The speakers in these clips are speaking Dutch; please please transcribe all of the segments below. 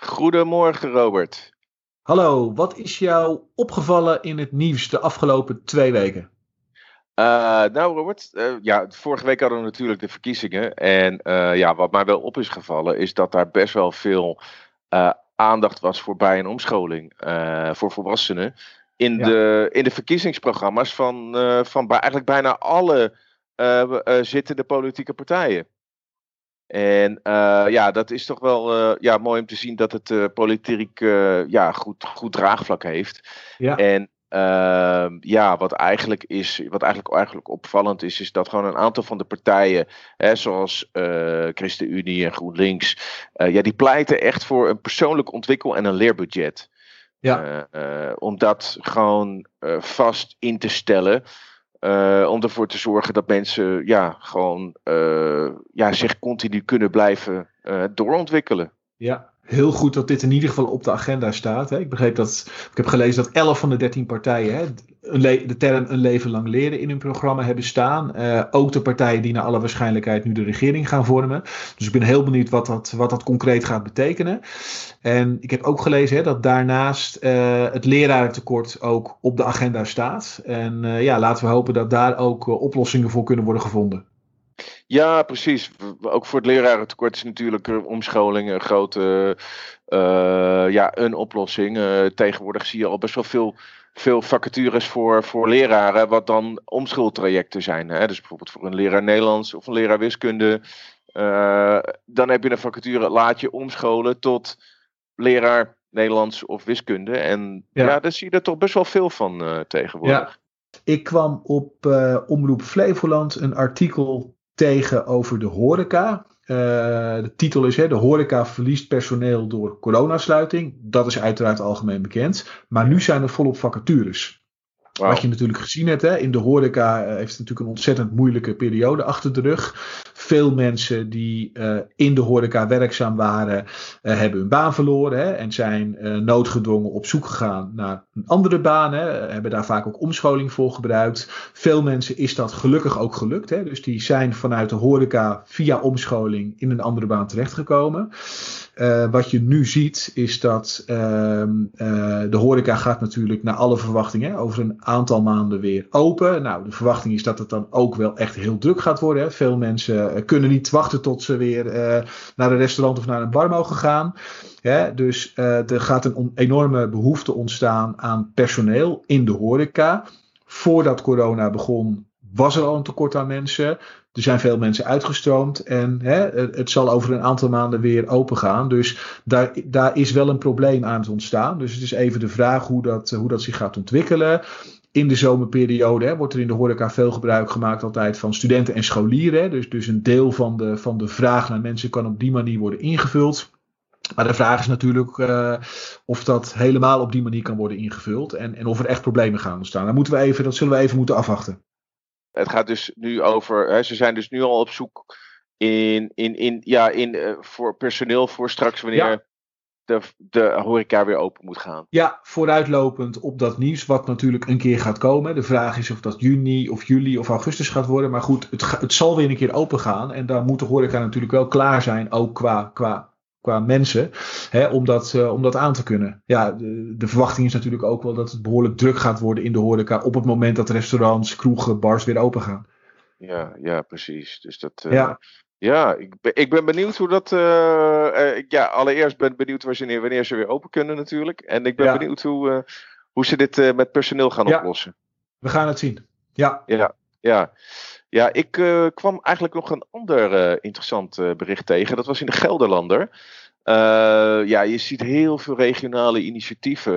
Goedemorgen Robert. Hallo, wat is jou opgevallen in het nieuws de afgelopen twee weken? Uh, nou Robert, uh, ja, vorige week hadden we natuurlijk de verkiezingen. En uh, ja, wat mij wel op is gevallen is dat daar best wel veel aandacht was voor bij- en omscholing voor volwassenen. In, ja. de, in de verkiezingsprogramma's van, van eigenlijk bijna alle zittende politieke partijen. En uh, ja, dat is toch wel uh, ja, mooi om te zien dat het uh, politiek ja, goed, goed draagvlak heeft. Ja. En ehm, ja, wat eigenlijk, is, wat eigenlijk, eigenlijk opvallend is, is dat gewoon een aantal van de partijen, hè, zoals ChristenUnie en GroenLinks, ja, die pleiten echt voor een persoonlijk ontwikkel- en een leerbudget. Ja. om dat gewoon vast in te stellen. Uh, om ervoor te zorgen dat mensen ja, gewoon uh, ja, zich continu kunnen blijven uh, doorontwikkelen. Ja, heel goed dat dit in ieder geval op de agenda staat. Hè. Ik begreep dat, ik heb gelezen dat 11 van de 13 partijen hè, de term een leven lang leren in hun programma hebben staan. Uh, ook de partijen die naar alle waarschijnlijkheid nu de regering gaan vormen. Dus ik ben heel benieuwd wat dat, wat dat concreet gaat betekenen. En ik heb ook gelezen hè, dat daarnaast uh, het lerarentekort ook op de agenda staat. En uh, ja, laten we hopen dat daar ook oplossingen voor kunnen worden gevonden. Ja, precies. Ook voor het lerarentekort is natuurlijk omscholing een grote ja, een oplossing. tegenwoordig zie je al best wel veel veel vacatures voor, voor leraren, wat dan omschooltrajecten zijn. Hè? Dus bijvoorbeeld voor een leraar Nederlands of een leraar wiskunde. Uh, dan heb je een vacature, laat je omscholen tot leraar Nederlands of wiskunde. En ja, ja daar zie je er toch best wel veel van tegenwoordig. Ja. Ik kwam op uh, Omroep Flevoland een artikel tegen over de horeca. Uh, de titel is hè, De horeca verliest personeel door coronasluiting. Dat is uiteraard algemeen bekend. Maar nu zijn er volop vacatures. Wow. Wat je natuurlijk gezien hebt, hè, in de horeca uh, heeft het natuurlijk een ontzettend moeilijke periode achter de rug. Veel mensen die uh, in de horeca werkzaam waren, uh, hebben hun baan verloren hè, en zijn noodgedwongen op zoek gegaan naar een andere baan. Hè, hebben daar vaak ook omscholing voor gebruikt. Veel mensen is dat gelukkig ook gelukt. Hè, dus die zijn vanuit de horeca via omscholing in een andere baan terechtgekomen. Uh, wat je nu ziet is dat uh, uh, de horeca gaat natuurlijk naar alle verwachtingen over een aantal maanden weer open. Nou, de verwachting is dat het dan ook wel echt heel druk gaat worden. Hè. Veel mensen kunnen niet wachten tot ze weer naar een restaurant of naar een bar mogen gaan. Hè. Dus er gaat een enorme behoefte ontstaan aan personeel in de horeca. Voordat corona begon was er al een tekort aan mensen. Er zijn veel mensen uitgestroomd en hè, het zal over een aantal maanden weer open gaan. Dus daar, daar is wel een probleem aan het ontstaan. Dus het is even de vraag hoe dat, hoe dat zich gaat ontwikkelen. In de zomerperiode hè, wordt er in de horeca veel gebruik gemaakt altijd van studenten en scholieren. Dus, dus een deel van de, van de vraag naar mensen kan op die manier worden ingevuld. Maar de vraag is natuurlijk uh, of dat helemaal op die manier kan worden ingevuld. En, en of er echt problemen gaan ontstaan. Dan moeten we even, dat zullen we even moeten afwachten. Het gaat dus nu over, hè, ze zijn dus nu al op zoek in, in, in, ja, in, uh, voor personeel voor straks wanneer ja. de, de horeca weer open moet gaan. Ja, vooruitlopend op dat nieuws wat natuurlijk een keer gaat komen. De vraag is of dat juni of juli of augustus gaat worden. Maar goed, het, het zal weer een keer open gaan. En dan moet de horeca natuurlijk wel klaar zijn, ook qua, qua qua mensen, hè, om, dat, uh, om dat aan te kunnen. Ja, de, de, verwachting is natuurlijk ook wel dat het behoorlijk druk gaat worden in de horeca op het moment dat restaurants, kroegen, bars weer open gaan. Ja, ja precies. Dus dat. Uh, ja. Ja, ik ben, ik ben benieuwd hoe dat. Uh, ja, allereerst ben ik benieuwd wanneer, wanneer ze weer open kunnen, natuurlijk. En ik ben ja. benieuwd hoe, hoe ze dit met personeel gaan ja. oplossen. We gaan het zien. Ja. Ja, ja. Ja, ik uh, kwam eigenlijk nog een ander uh, interessant uh, bericht tegen. Dat was in de Gelderlander. ja, je ziet heel veel regionale initiatieven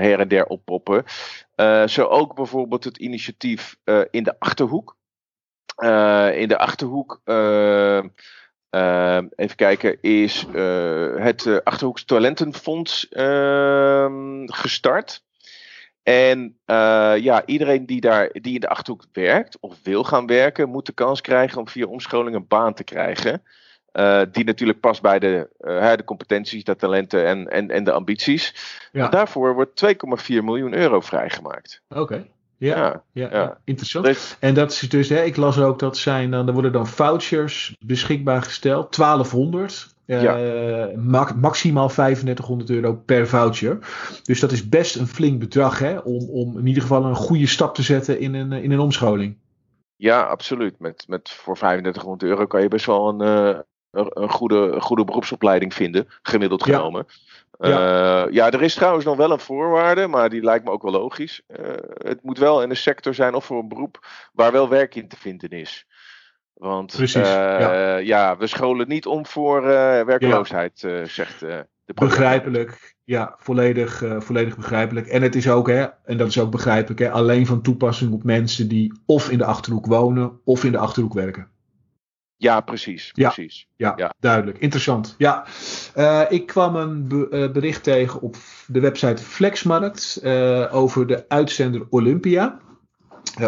her en der oppoppen. zo ook bijvoorbeeld het initiatief in de Achterhoek. in de Achterhoek Ehm, even kijken, is het Achterhoeks Talentenfonds ehm, gestart. En ja, iedereen die, daar, die in de Achterhoek werkt of wil gaan werken, moet de kans krijgen om via omscholing een baan te krijgen. Uh, die natuurlijk past bij de, uh, de competenties, de talenten en, en, en de ambities. Ja. daarvoor wordt 2,4 miljoen euro vrijgemaakt. Oké. Ja, ja, ja, interessant. En dat is dus, hè, ik las ook dat zijn, dan, er worden dan vouchers beschikbaar gesteld, 1200. Uh, ja. maximaal 3500 euro per voucher. Dus dat is best een flink bedrag hè, om, om in ieder geval een goede stap te zetten in een, in een omscholing. Ja, absoluut. Met, met voor 3500 euro kan je best wel een, een goede, goede beroepsopleiding vinden, gemiddeld genomen. Ja. Uh, ja, er is trouwens nog wel een voorwaarde, maar die lijkt me ook wel logisch. Uh, het moet wel in een sector zijn of voor een beroep waar wel werk in te vinden is. Want Precies, uh, ja. ja. we scholen niet om voor werkloosheid, zegt de Begrijpelijk, ja, volledig, volledig begrijpelijk. En het is ook, hè, en dat is ook begrijpelijk, hè, alleen van toepassing op mensen die of in de achterhoek wonen of in de achterhoek werken. Ja, precies. precies. Ja, ja, duidelijk. Interessant. Ja, uh, ik kwam een be uh, bericht tegen op de website Flexmarkt uh, over de uitzender Olympia.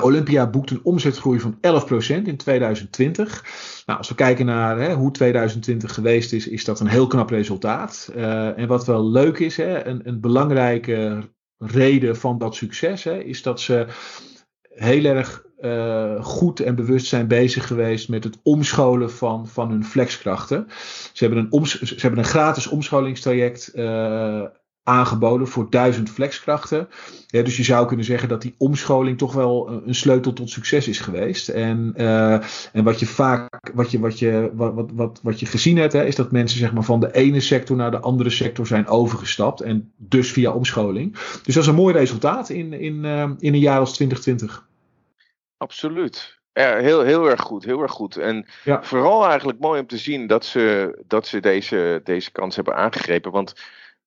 Olympia boekt een omzetgroei van 11% in 2020. Nou, als we kijken naar hè, hoe 2020 geweest is, is dat een heel knap resultaat. en wat wel leuk is, hè, een, een belangrijke reden van dat succes, hè, is dat ze heel erg uh, goed en bewust zijn bezig geweest met het omscholen van, van hun flexkrachten. Ze hebben een, ze hebben een gratis omscholingstraject uh, aangeboden voor duizend flexkrachten. Ja, dus je zou kunnen zeggen dat die omscholing toch wel een sleutel tot succes is geweest. En, uh, en wat je vaak, wat je, wat je, wat, wat, wat je gezien hebt, hè, is dat mensen zeg maar, van de ene sector naar de andere sector zijn overgestapt. En dus via omscholing. Dus dat is een mooi resultaat in, in, in een jaar als 2020. Absoluut. Ja, heel, heel erg goed, heel erg goed. En vooral eigenlijk mooi om te zien dat ze, dat ze deze, deze kans hebben aangegrepen. Want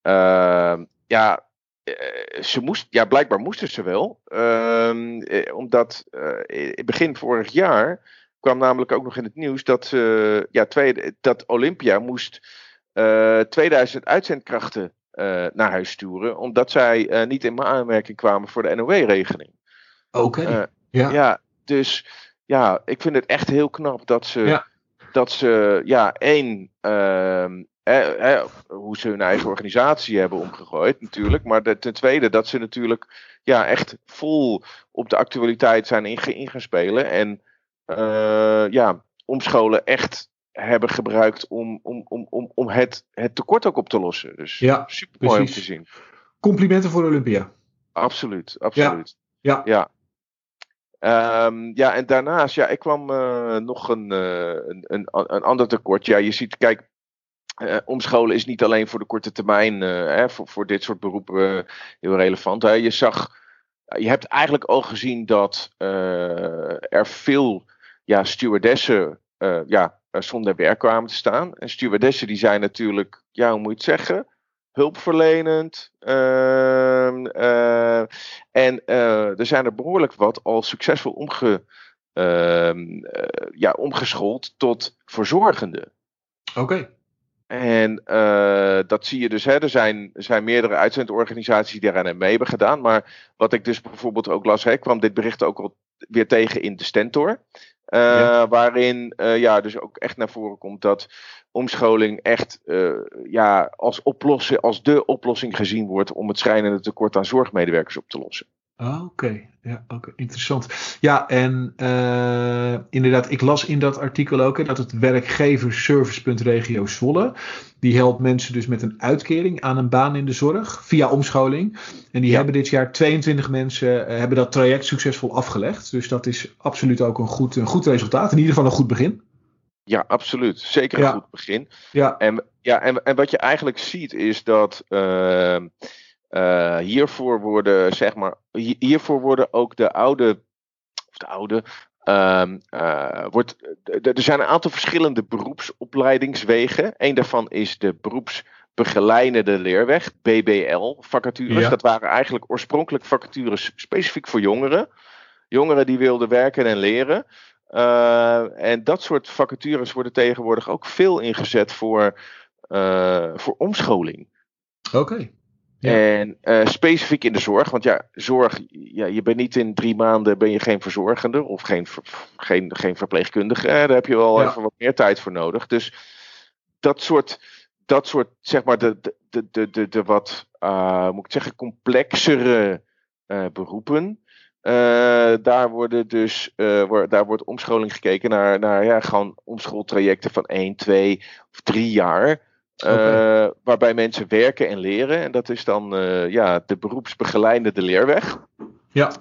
uh, ja, eh, ze moest, ja, blijkbaar moesten ze wel. Uh, omdat uh, begin vorig jaar kwam namelijk ook nog in het nieuws dat, ja, twee, dat Olympia moest 2000 uitzendkrachten naar huis sturen. Omdat zij niet in aanmerking kwamen voor de NOW-regeling. Oké. Ja. ja, dus ja, ik vind het echt heel knap dat ze, dat ze ja, één, uh, hoe ze hun eigen organisatie hebben omgegooid natuurlijk. Maar de, ten tweede dat ze natuurlijk ja, echt vol op de actualiteit zijn in, gaan spelen. En uh, ja, omscholen echt hebben gebruikt om, om, om, om, om het, het tekort ook op te lossen. Dus ja, super mooi om te zien. Complimenten voor Olympia. Absoluut, absoluut. Ja. ja. Um, ja, en daarnaast, ja, ik kwam uh, nog een, uh, een, een, ander tekort. Ja, je ziet, kijk, uh, omscholen is niet alleen voor de korte termijn, hè, voor, voor dit soort beroepen heel relevant. Hè. Je zag, je hebt eigenlijk al gezien dat er veel ja, stewardessen ja, zonder werk kwamen te staan. En stewardessen die zijn natuurlijk, ja, hoe moet je het zeggen? Hulpverlenend. Uh, uh, en uh, er zijn er behoorlijk wat al succesvol omge, ehm, eh, ja, omgeschoold tot verzorgende. Oké. En dat zie je dus. Hè, er, zijn, er zijn meerdere uitzendorganisaties die daaraan mee hebben gedaan. Maar wat ik dus bijvoorbeeld ook las, hè, kwam dit bericht ook al weer tegen in de Stentor. Ja. Waarin ja, dus ook echt naar voren komt dat omscholing echt uh, ja, als, oplossing, als de oplossing gezien wordt om het schrijnende tekort aan zorgmedewerkers op te lossen. Oké, ja, oké, interessant. Ja, en uh, inderdaad, ik las in dat artikel ook hè, dat het werkgeversservicepunt regio Zwolle, die helpt mensen dus met een uitkering aan een baan in de zorg via omscholing. En die hebben dit jaar 22 mensen, uh, hebben dat traject succesvol afgelegd. Dus dat is absoluut ook een goed, een goed resultaat, in ieder geval een goed begin. Ja, absoluut. Zeker een goed begin. Ja. En, ja, en, en wat je eigenlijk ziet is dat uh, uh, hiervoor worden, zeg maar, hiervoor worden ook de oude, of de oude, uh, wordt, er zijn een aantal verschillende beroepsopleidingswegen. Eén daarvan is de beroepsbegeleidende leerweg, BBL vacatures. Dat waren eigenlijk oorspronkelijk vacatures specifiek voor jongeren. Jongeren die wilden werken en leren. en dat soort vacatures worden tegenwoordig ook veel ingezet voor, voor omscholing. Oké. En uh, specifiek in de zorg, want ja, zorg, ja, je bent niet in drie maanden ben je geen verzorgende of geen, geen, geen verpleegkundige. Daar heb je wel even wat meer tijd voor nodig. Dus dat soort, dat soort zeg maar, de, de, de, de, de wat, uh, moet ik zeggen, complexere uh, beroepen. daar worden dus, daar wordt omscholing gekeken naar, naar ja, gewoon omschooltrajecten van 1, 2 of 3 jaar. Uh, waarbij mensen werken en leren. En dat is dan uh, ja, de beroepsbegeleidende leerweg. Ja.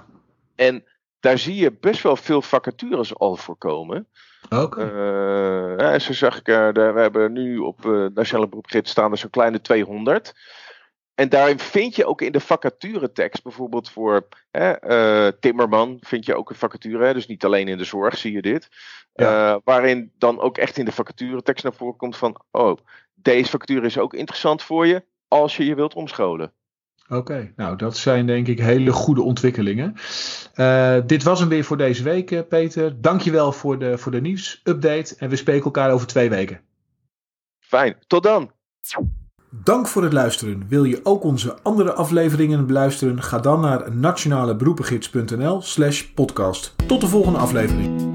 En daar zie je best wel veel vacatures al voorkomen. Oké. Okay. Uh, ja, zo zag ik, we hebben nu op Nationale Beroepsgids staan er zo'n kleine 200. En daarin vind je ook in de vacaturetekst, bijvoorbeeld voor hè, Timmerman, vind je ook een vacature. Hè, dus niet alleen in de zorg zie je dit. Ja. waarin dan ook echt in de vacaturetekst naar voren komt van, oh, deze vacature is ook interessant voor je als je je wilt omscholen. Oké, nou dat zijn denk ik hele goede ontwikkelingen. Uh, dit was hem weer voor deze week, Peter. Dankjewel voor de, voor de nieuwsupdate en we spreken elkaar over twee weken. Fijn, tot dan. Dank voor het luisteren. Wil je ook onze andere afleveringen beluisteren? Ga dan naar nationaleberoepengids.nl slash podcast. Tot de volgende aflevering.